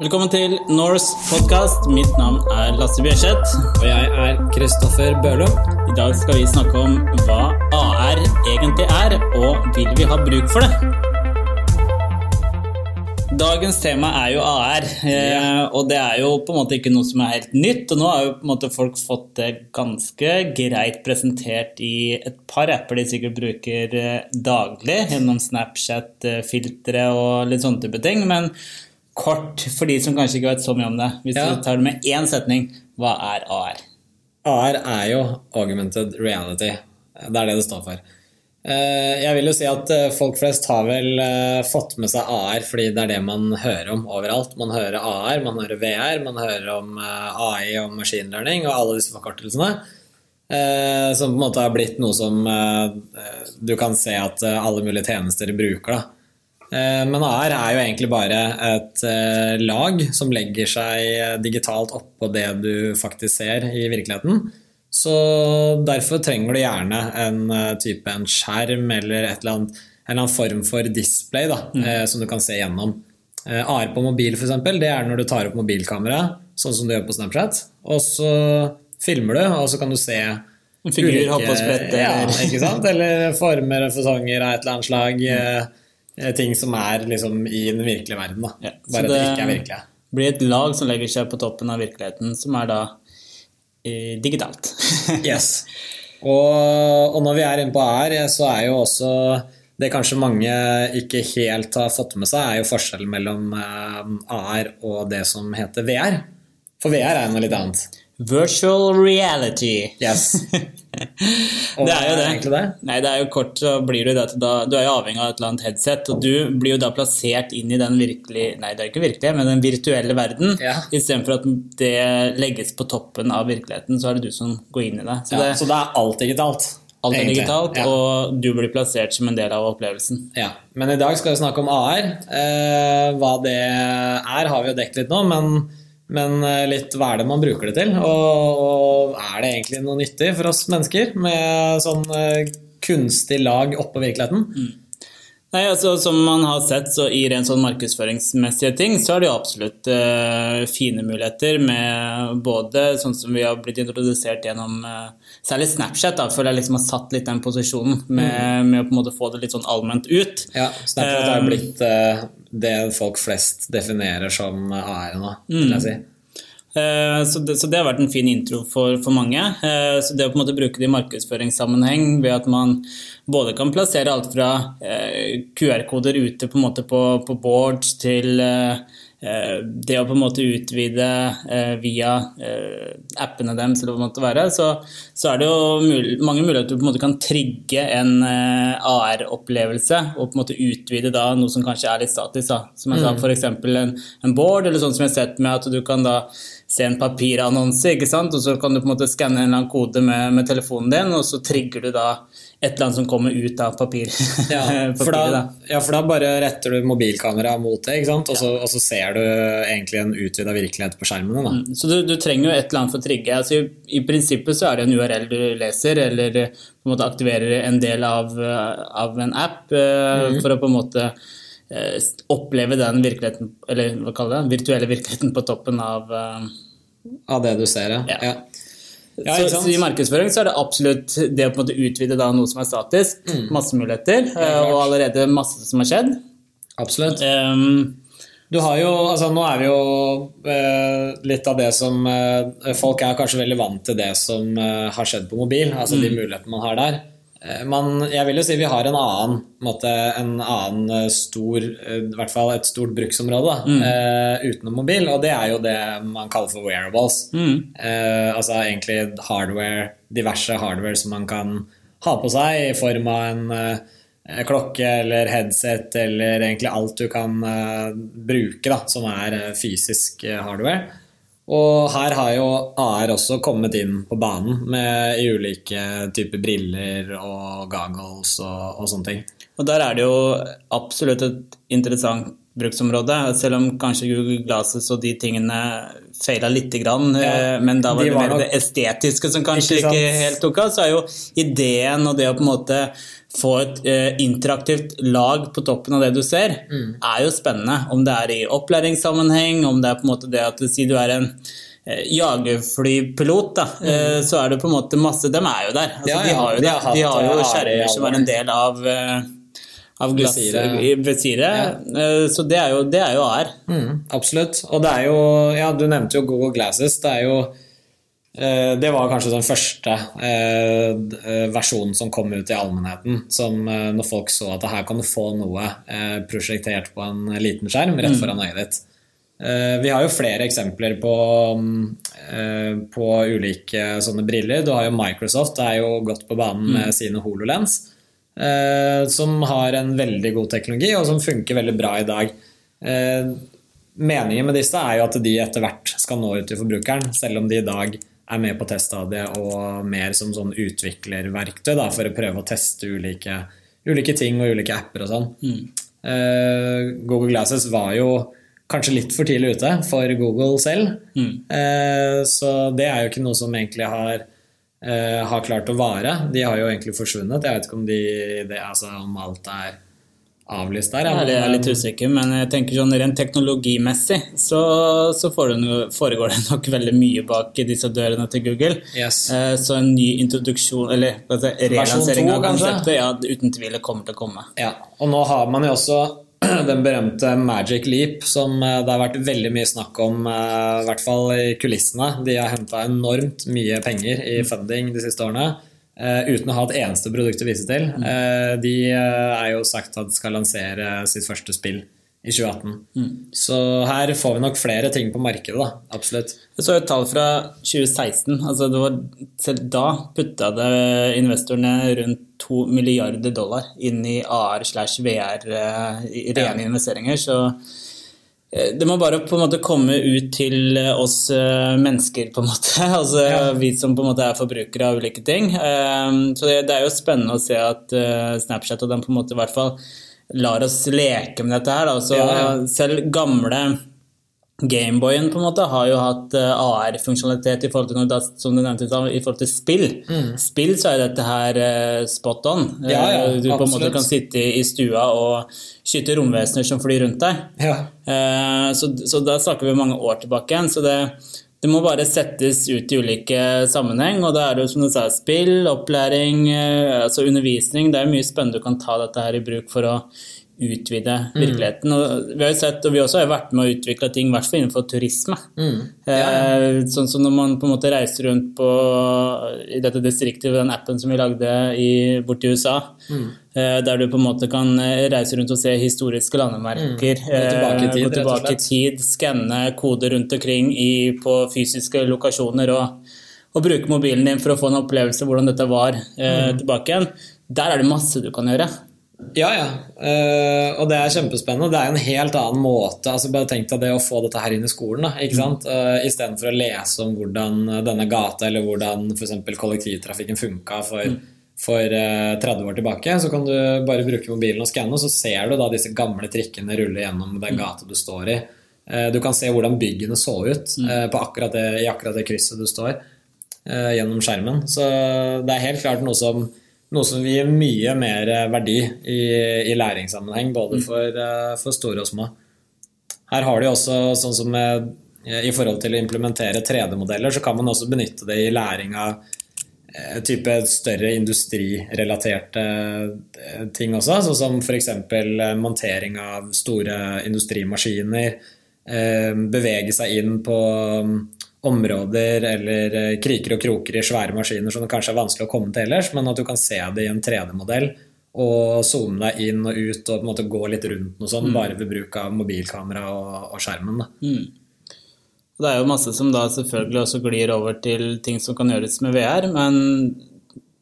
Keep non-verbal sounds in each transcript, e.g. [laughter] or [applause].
Velkommen til Norse podkast. Mitt navn er Lasse Bjørseth. Og jeg er Kristoffer Bøhlo. I dag skal vi snakke om hva AR egentlig er, og vil vi ha bruk for det? Dagens tema er jo AR, eh, og det er jo på en måte ikke noe som er helt nytt. Og nå har jo på en måte folk fått det ganske greit presentert i et par apper de sikkert bruker eh, daglig, gjennom Snapchat-filtre og litt sånne type ting. Men kort for de som kanskje ikke vet så mye om det. Hvis Ja. du tar det med én setning, hva er AR? AR er jo augmented reality. Det er det det står for. Eh, Jeg vil jo si at eh, folk flest har vel eh, fått med seg AR fordi det er det man hører om overalt. Man hører AR, man hører VR, man hører om AI og maskinlearning og alle disse forkortelsene. Som på en måte har blitt noe som du kan se at alle mulige tjenester bruker. da. Eh, Men AR er jo egentlig bare et eh, lag som legger seg digitalt oppå det du faktisk ser i virkeligheten. Så derfor trenger du gjerne en eh, type en skjerm eller eller annet, en eller annen form for display da, mm. som du kan se gjennom. AR på mobil for eksempel, det er når du tar opp mobilkamera, sånn som du gjør på Snapchat, og så filmer du, og så kan du se En figur ulike- Ja, eller- ikke sant? Eller former og fasonger av et eller annet slag. eh, Ting som er liksom i den virkelige verden. Da. Ja, Bare at det det- ikke er virkelige. blir et lag som legger seg på toppen av virkeligheten, som er da eh, digitalt. [laughs] Yes. Og, og når vi er inne på AR, så er jo også det kanskje mange ikke helt har fått med seg, er jo forskjellen mellom eh, AR og det som heter VR. For VR er noe litt annet. Virtual reality. Yes. [laughs] Det er jo det. det? Nei, det er jo kort, så blir du det da, du er jo avhengig av et eller annet headset, og du blir jo da plassert inn i den virkelig, nei det er ikke virkelig, men den virtuelle verden. Ja. Istedenfor at det legges på toppen av virkeligheten, så er det du som går inn i det. Så Ja, det, så det er alt digitalt. alt er digitalt, Ja. og du blir plassert som en del av opplevelsen. Ja, men i dag skal vi snakke om AR. Eh, hva det er, har vi jo dekket litt nå, men, men eh, litt hva er det man bruker det til? Og, og er det egentlig noe nyttig for oss mennesker med sånn eh, kunstig lag oppå virkeligheten? Nei, altså Som man har sett, så i rent sånn markedsføringsmessige ting, så er det jo absolutt uh, fine muligheter med både sånn som vi har blitt introdusert gjennom uh, Særlig Snapchat, da, føler jeg liksom har satt litt den posisjonen med, med å på en måte få det litt sånn allment ut. Ja, Snapchat har Eh, blitt eh, det folk flest definerer som AR nå, vil jeg si. Eh, Så det, så det har vært en fin intro for, for mange. Eh, Så det å på en måte bruke det i markedsføringssammenheng ved at man både kan plassere alt fra eh, QR-koder ute på, en måte på, på boards til eh, det å på en måte utvide eh, via eh, appene deres, eller hva det måtte være, så, så er det jo mul mange muligheter du på en måte kan trigge en eh, AR-opplevelse og på en måte utvide da noe som kanskje er litt statisk. Da. Som jeg sa, f.eks. En, en board, eller sånn som jeg har sett med at du kan da se en papirannonse, ikke sant? og så kan du på en måte skanne en eller annen kode med, med telefonen din, og så trigger du da et eller annet som kommer ut av papir, [laughs] Ja, [laughs] for da, Da. ja, for da bare retter du mobilkameraet mot det? Og, så, og så ser du egentlig en utvida virkelighet på skjermen Mm. Så du, du trenger jo et eller annet for å trigge. Altså, i, I prinsippet så er det en URL du leser, eller på en måte aktiverer en del av, av en app Mhm. for å på en måte eh, oppleve den virkeligheten, eller hva kaller det, virtuelle virkeligheten på toppen av eh, Av det du ser, ja. Ja. Ja. Så, I markedsføring så er det absolutt det å på en måte utvide da noe som er statisk. Mm. Masse muligheter, ja, og allerede masse som har skjedd. Absolutt. Um, Du har jo, altså Nå er vi jo eh, litt av det som eh, Folk er kanskje veldig vant til det som eh, har skjedd på mobil, altså de mulighetene man har der. Eh, man, jeg vil jo si vi har en annen, måte, en annen eh, stor eh, I hvert fall et stort bruksområde mm. uh, utenom mobil, og det er jo det man kaller for wearables. Eh, altså egentlig hardware, diverse hardware som man kan ha på seg i form av en uh, klokke eller headset eller egentlig alt du kan bruke da, som er fysisk hardware. Og her har jo AR også kommet inn på banen med ulike typer briller og goggles og, og sånne ting. og der er det jo absolutt et interessant bruksområde, selv om kanskje Google Glasses og de tingene feila lite grann, ja, men da var det mer nok... det estetiske som kanskje ikke, ikke helt tok av. Så er jo ideen og det å på en måte få et uh, interaktivt lag på toppen av det du ser, mm. er jo spennende. Om det er i opplæringssammenheng, om det er på en måte det at sier du er en uh, jagerflypilot, da, mm. så er det på en måte masse De er jo der. Altså, ja, ja, de har jo, de har, de har jo skjermer som er en del av av glassvisiret. Ja. Så det er jo, det er jo AR. Mm, absolutt. Og det er jo Ja, du nevnte jo Google Glasses. Det er jo Eh, det var kanskje den første eh, eh, versjonen som kom ut i allmennheten. Som når folk så at her kan du få noe prosjektert på en liten skjerm rett mm. foran øyet ditt. Vi har jo flere eksempler på, på ulike sånne briller. Du har jo Microsoft det er jo godt på banen mm. med sine HoloLens. Som har en veldig god teknologi, og som funker veldig bra i dag. Meningen med disse er jo at de etter hvert skal nå ut til forbrukeren, selv om de i dag er med på teststadiet og mer som sånn utviklerverktøy da, for å prøve å teste ulike, ulike ting og ulike apper og sånn. Mm. Uh, Google Glasses var jo kanskje litt for tidlig ute for Google selv. Mm. Så det er jo ikke noe som egentlig har, uh, har klart å vare. De har jo egentlig forsvunnet. Jeg vet ikke om, de, det, altså, om alt er avlyst der. Ja, Jeg er litt usikker, men jeg tenker sånn rent teknologimessig så, så foregår det [laughs] nok veldig mye bak disse dørene til Google. Yes. Eh, så en ny introduksjon, eller altså, relansering av konseptet, ja, uten tvil kommer til å komme. Ja, og nå har man jo også [clears throat] den berømte Magic Leap, som eh, det har vært veldig mye snakk om, eh, i hvert fall i kulissene. De har henta enormt mye penger i funding de siste årene. Uh, uten å ha et eneste produkt å vise til. Uh, de er jo sagt at skal lansere sitt første spill i 2018. Mm. Så her får vi nok flere ting på markedet, da. Absolutt. Jeg så et tall fra 2016. Altså var, selv da putta det investorene rundt 2 milliarder dollar inn i AR slash VR, i rene ja. investeringer. Så Eh, det må bare på en måte komme ut til eh, oss eh, mennesker, på en måte. [laughs] Altså ja. vi som på en måte er forbrukere av ulike ting. Så det er jo spennende å se at Snapchat og den på en måte i hvert fall lar oss leke med dette her. Så, ja. Selv gamle Gameboyen på en måte har jo hatt eh, AR-funksjonalitet i forhold til som du nevnte, i forhold til spill. Mm. Spill så er dette her eh, spot on. Ja, ja, du på en måte kan sitte i stua og skyte romvesener som flyr rundt deg. Ja. Eh, så, så, da snakker vi mange år tilbake igjen. Så det, det, må bare settes ut i ulike sammenheng. Og da er det jo som du sa, spill, opplæring, altså undervisning. Det er mye spennende du kan ta dette her i bruk for å utvide mm. virkeligheten. Og vi har jo sett, og vi også har vært med å utvikle ting, i hvert fall innenfor turisme. Mm. Ja, ja. Eh, sånn som når man på en måte reiser rundt på, i dette distriktet, den appen som vi lagde i, borti USA, mm. eh, der du på en måte kan eh, reise rundt og se historiske landemerker. Mm. tilbake tid, gå tilbake i tid, skanne koder rundt omkring i, på fysiske lokasjoner. og og bruke mobilen din for å få en opplevelse av hvordan dette var eh, mm. tilbake igjen. Der er det masse du kan gjøre. Ja, ja. Uh, og det er kjempespennende. Det er en helt annen måte. altså Bare tenk deg det å få dette her inn i skolen. da, ikke sant? Uh, Istedenfor å lese om hvordan denne gata eller hvordan f.eks. kollektivtrafikken funka for, mm. for uh, 30 år tilbake, så kan du bare bruke mobilen og skanne, og så ser du da disse gamle trikkene rulle gjennom den mm. gata du står i. Du kan se hvordan byggene så ut mm. akkurat det, i akkurat det krysset du står, gjennom skjermen. Så det er helt klart noe som noe som vil gi mye mer verdi i, i læringssammenheng, både mm. for, eh, for, store og små. Her har de også, sånn som med, i forhold til å implementere 3D-modeller, så kan man også benytte det i læring av eh, type større industrirelaterte eh, ting også, sånn som f.eks. montering av store industrimaskiner, bevege seg inn på områder eller eh, kriker og kroker i svære maskiner som det kanskje er vanskelig å komme til ellers, men at du kan se det i en 3D-modell og zoome deg inn og ut og på en måte gå litt rundt noe sånt, mm. bare ved bruk av mobilkamera og, og skjermen. Mm. Det er jo masse som da selvfølgelig også glir over til ting som kan gjøres med VR, men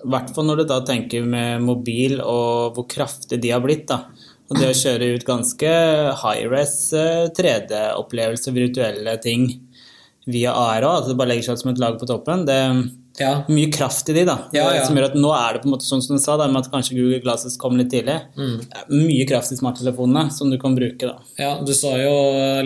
i hvert fall når du da tenker med mobil og hvor kraftig de har blitt. da, og det å kjøre ut ganske high-res 3D-opplevelser, virtuelle ting, via ARA, at det bare legger seg som et lag på toppen, det, Ja. mye kraft i de, da. Ja, ja. Som gjør at nå er det på en måte sånn som du sa, da, med at kanskje Google Glasses kom litt tidlig. Mm. Mye kraft i smarttelefonene som du kan bruke, da. Ja, du så jo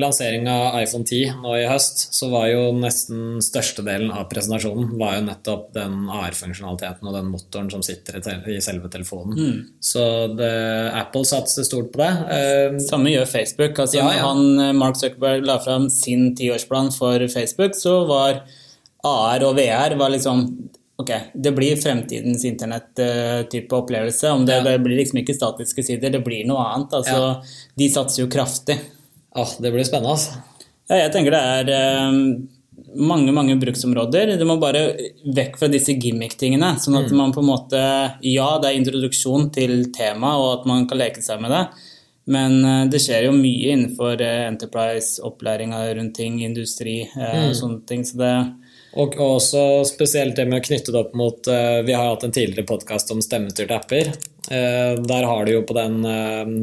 lanseringa av iPhone 10 nå i høst, så var jo nesten størstedelen av presentasjonen var jo nettopp den AR-funksjonaliteten og den motoren som sitter i selve telefonen. Mm. Så det, Apple satser stort på det. Eh, Samme gjør Facebook. Altså, Ja, ja. Han, eh, Mark Zuckerberg la fram sin tiårsplan for Facebook, så var AR og VR var liksom Ok, det blir fremtidens internett-type opplevelse. Om det, Ja. det blir liksom ikke statiske sider, det blir noe annet. Altså, De satser jo kraftig. åh, det blir spennende, altså. Ja, jeg tenker det er eh, mange mange bruksområder. Du må bare vekk fra disse gimmick-tingene. Sånn at man på en måte Ja, det er introduksjon til temaet, og at man kan leke seg med det. Men eh, det skjer jo mye innenfor eh, enterprise, opplæringa rundt ting, industri eh, og sånne ting. Så det Og, og også spesielt det med å knytte det opp mot Vi har hatt en tidligere podkast om stemmestyrte apper. Der har du jo på den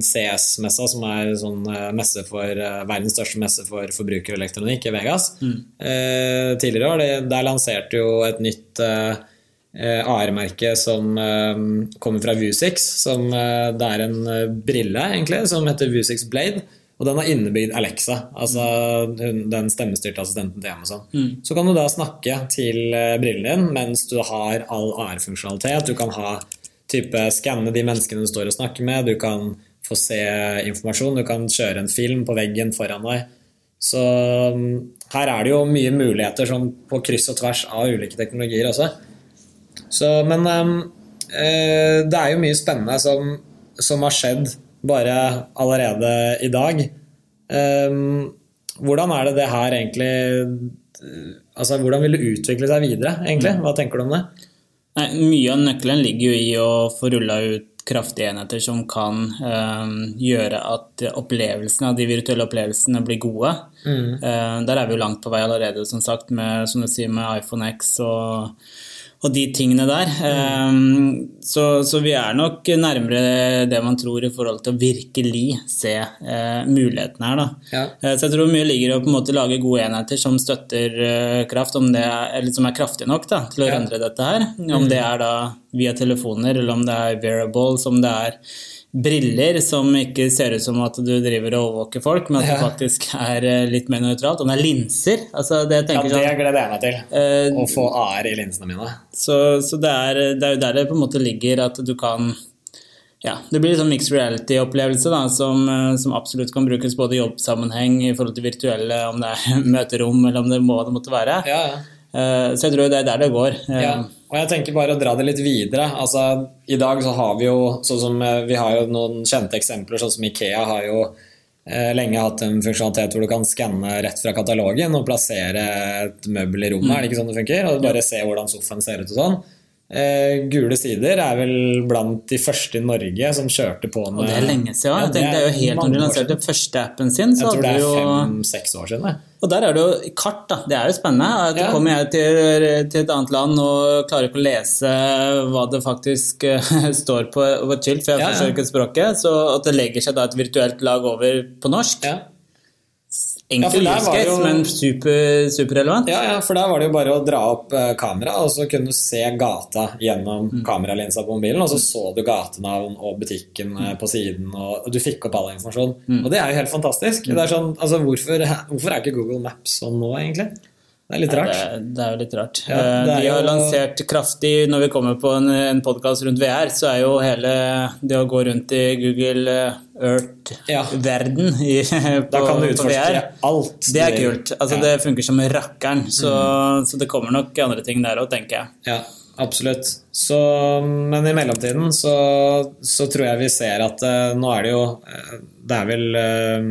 CS-messa, som er sånn messe for verdens største messe for forbrukerelektronikk i Vegas, mm. tidligere år, der lanserte jo et nytt AR-merke som eh, kommer fra Vusix. Som, eh, det er en eh, brille, egentlig, som heter Vusix Blade. Og den har innebygd Alexa, altså den stemmestyrte assistenten til Amazon. Så kan du da snakke til eh, brillen din mens du har all AR-funksjonalitet. Du kan ha type skanne de menneskene du står og snakker med, du kan få se informasjon, du kan kjøre en film på veggen foran deg. Så mm, her er det jo mye muligheter sånn på kryss og tvers av ulike teknologier også. Så, men ehm, eh, det er jo mye spennende som, som har skjedd bare allerede i dag. Eh, hvordan er det det her egentlig Altså, hvordan vil det utvikle seg videre, egentlig? Hva tenker du om det? Nei, mye av nøkkelen ligger jo i å få rulla ut kraftige enheter som kan eh, gjøre at opplevelsene av de virtuelle opplevelsene blir gode. Eh, der er vi jo langt på vei allerede, som sagt, med, som du sier, med iPhone X og, og de tingene der. Eh, så, så vi er nok nærmere det man tror i forhold til å virkelig se eh, mulighetene her, da. Ja. Eh, Så jeg tror mye ligger i å på en måte lage gode enheter som støtter kraft, om det er, eller som er kraftige nok da, til å Ja. rendre dette her. Om det er da via telefoner, eller om det er wearables, om det er briller som ikke ser ut som at du driver og overvåker folk, men at det faktisk er eh, litt mer nøytralt. Og det er linser. altså det jeg Ja, det sånn, gleder jeg meg til. Uh, Å få AR i linsene mine. så, så det, er, det er jo der det på en måte ligger at du kan ja, Det blir en sånn mixed reality-opplevelse som, eh, som absolutt kan brukes både i jobbsammenheng i forhold til virtuelle, om det er [laughs] møterom eller om det må det måtte være. Ja, ja. Så jeg tror det er der det går. Ja, og jeg tenker bare å dra det litt videre. Altså, I dag så har vi jo sånn som eh, vi har jo noen kjente eksempler, sånn som Ikea har jo eh, lenge hatt en funksjonalitet hvor du kan skanne rett fra katalogen og plassere et møbel i rommet. Er det ikke sånn det funker? Og bare se hvordan sofaen ser ut og sånn. Eh, Gule sider er vel blant de første i Norge som kjørte på med Og det er lenge siden. Ja, jeg tenkte, det er jo helt når de lanserte første appen sin, så Jeg tror det er fem-seks år siden. det. Og der er det jo kart, da. Det er jo spennende. Da Ja. kommer jeg til, til et annet land og klarer ikke å lese hva det faktisk eh, [laughs] står på på chill, for jeg ja. forstår ikke språket, så at det legger seg da et virtuelt lag over på norsk. Ja. Enkel Ja, use case, jo- men super, superrelevant. Ja, ja, for der var det jo bare å dra opp eh, kamera, og så kunne du se gata gjennom Mm. kameralinsa på mobilen, og så så du gatenavn og butikken mm. på siden, og du fikk opp all informasjon. Mm. Og det er jo helt fantastisk. Det er sånn, altså, hvorfor, [laughs] hvorfor er ikke Google Maps sånn nå, egentlig? Det er litt rart. Det, det er jo litt rart. Ja, Eh, er Vi har jo- lansert kraftig Når vi kommer på en, en podkast rundt VR, så er jo hele det å gå rundt i Google eh, Earth-verden ja. [laughs] på, på VR. alt. Det er kult. Altså, ja. Det funker som rakkeren. Så, så det kommer nok andre ting der òg, tenker jeg. Ja, absolutt. Så, men i mellomtiden så, så tror jeg vi ser at uh, nå er det jo Det er vel eh,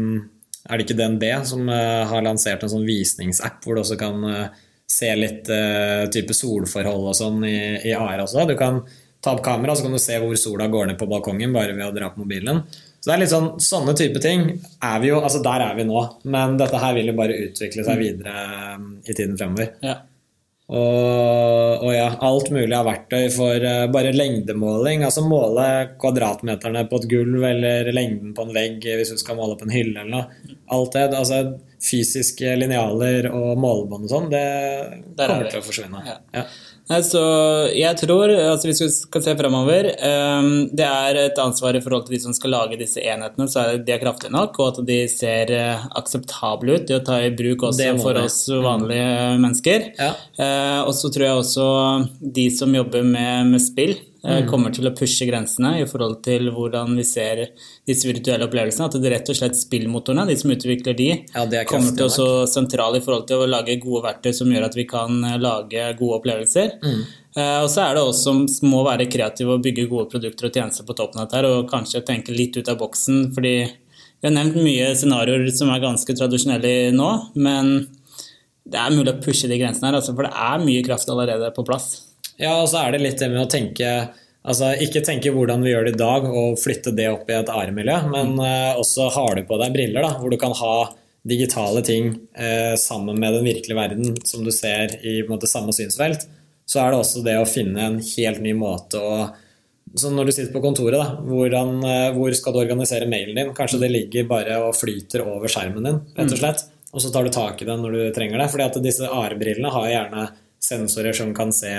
Er det ikke DNB som eh, har lansert en sånn visningsapp hvor du også kan eh, se litt eh, type solforhold og sånn i, i AR også? Du kan ta opp kamera, så kan du se hvor sola går ned på balkongen bare ved å dra på mobilen. Så det er litt sånn, Sånne type ting er vi jo, altså der er vi nå. Men dette her vil jo bare utvikle seg videre eh, i tiden fremover. Ja. Og, og ja, alt mulig av verktøy for eh, bare lengdemåling. Altså måle kvadratmeterne på et gulv eller lengden på en vegg hvis du skal måle på en hylle eller noe. Alt det. Altså, fysiske linjaler og målebånd og sånn, det er kommer til å forsvinne. Ja. Ja. Så jeg tror, altså hvis vi skal se fremover, eh, det er et ansvar i forhold til de som skal lage disse enhetene, så er de er kraftige nok, og at de ser eh, akseptable ut i å ta i bruk også for oss vanlige mennesker. Ja. Eh, og så tror jeg også de som jobber med, med spill, Mm. eh, kommer til å pushe grensene i forhold til hvordan vi ser disse virtuelle opplevelsene. At det rett og slett spillmotorene, de som utvikler de, Ja, er kommer til å stå sentralt sentrale i forhold til å lage gode verktøy som gjør at vi kan eh, lage gode opplevelser. Mm. Eh, og så er det oss som må være kreative og bygge gode produkter og tjenester på toppen av dette og kanskje tenke litt ut av boksen, fordi vi har nevnt mye scenarioer som er ganske tradisjonelle nå, men det er mulig å pushe de grensene her, altså, for det er mye kraft allerede på plass. Ja, og så er det litt det med å tenke Altså ikke tenke hvordan vi gjør det i dag og flytte det opp i et AR-miljø, men uh, også har du på deg briller da, hvor du kan ha digitale ting uh, sammen med den virkelige verden som du ser i måte, samme synsfelt, så er det også det å finne en helt ny måte å så når du sitter på kontoret, da, hvordan, eh, hvor skal du organisere mailen din? Kanskje det ligger bare og flyter over skjermen din, rett og slett. Og så tar du tak i den når du trenger det. fordi at disse AR-brillene har gjerne sensorer som kan se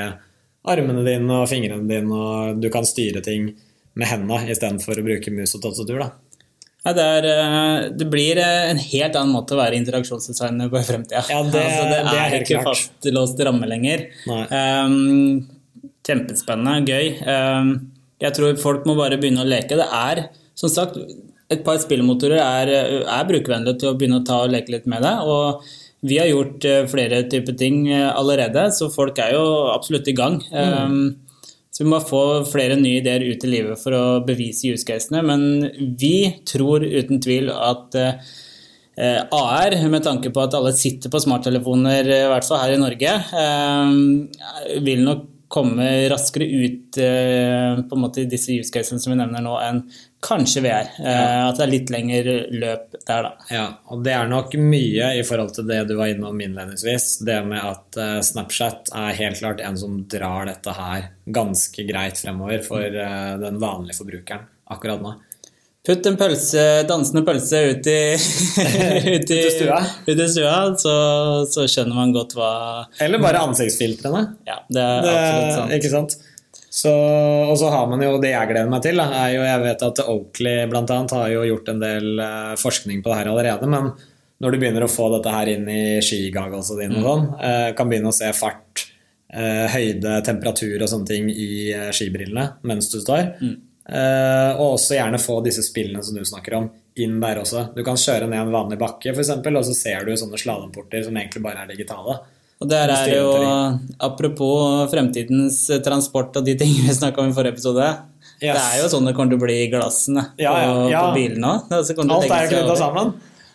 armene dine og fingrene dine, og du kan styre ting med hendene istedenfor å bruke mus og tastatur. da. Ja, det, er, eh, det blir eh, en helt annen måte å være interaksjonsdesigner på i fremtida. Ja, det- altså, det, det er er ikke klart. fastlåst ramme lenger. Um, kjempespennende, gøy. Um, jeg tror folk må bare begynne å leke. Det er, som sagt, et par spillmotorer er, er brukervennlige til å begynne å ta og leke litt med det. og vi har gjort eh, flere typer ting eh, allerede, så folk er jo absolutt i gang. Um, så vi må få flere nye ideer ut i livet for å bevise use casene. Men vi tror uten tvil at eh, AR, med tanke på at alle sitter på smarttelefoner, i hvert fall her i Norge, eh, vil nok komme raskere ut eh, på en måte i disse use casene som vi nevner nå, enn kanskje VR. Ja. At det er litt lengre løp der, da. Ja, og det er nok mye i forhold til det du var innom innledningsvis. Det med at eh, Snapchat er helt klart en som drar dette her ganske greit fremover for eh, den vanlige forbrukeren akkurat nå. Putt en pølse, dansende pølse ut i, [laughs] ut i, i stua. ut i stua så, så skjønner man godt hva Eller bare ansiktsfiltrene. Ja, det er Det, absolutt sant. ikke sant? Så, og så har man jo det jeg gleder meg til. Da, er jo, jeg vet at Oakley blant annet har jo gjort en del eh, forskning på det her allerede. Men når du begynner å få dette her inn i skigagglesa dine, og sånn, eh, kan begynne å se fart, eh, høyde, temperatur og sånne ting i skibrillene mens du står. Eh, og også gjerne få disse spillene som du snakker om, inn der også. Du kan kjøre ned en vanlig bakke, eksempel, og så ser du sånne slalåmporter som egentlig bare er digitale. Og der er jo, Apropos fremtidens transport og de tingene vi snakka om i forrige episode. Yes. Det er jo sånn det kommer til å bli i glassene Ja, ja, ja. på bilene òg. Alt er knytta sammen.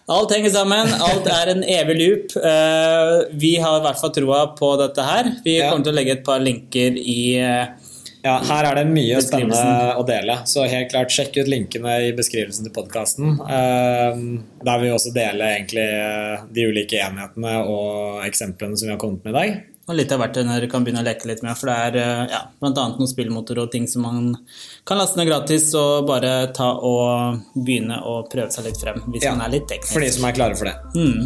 Alt henger sammen. Alt er en evig loop. Eh, Vi har i hvert fall troa på dette her. Vi kommer til å legge et par linker i eh, Ja, her er det mye spennende å dele. Så helt klart, sjekk ut linkene i beskrivelsen til podkasten. Der vil vi også dele egentlig eh, de ulike enhetene og eksemplene som vi har kommet med i dag. Og litt av verktøyene dere kan begynne å leke litt med. For det er eh, ja, bl.a. noen spillmotorer og ting som man kan laste ned gratis og bare ta og begynne å prøve seg litt frem hvis Ja, man er litt teknisk. For de som er klare for det.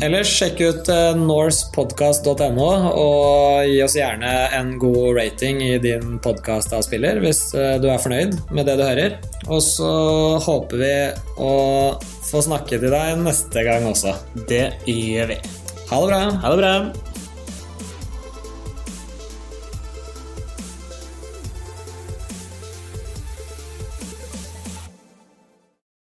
Ellers sjekk ut norsepodcast.no og gi oss gjerne en god rating i din podkastavspiller hvis eh, du er fornøyd med det du hører. Og så håper vi å få snakke til deg neste gang også. Det gjør vi. Ha det bra! Ha det bra.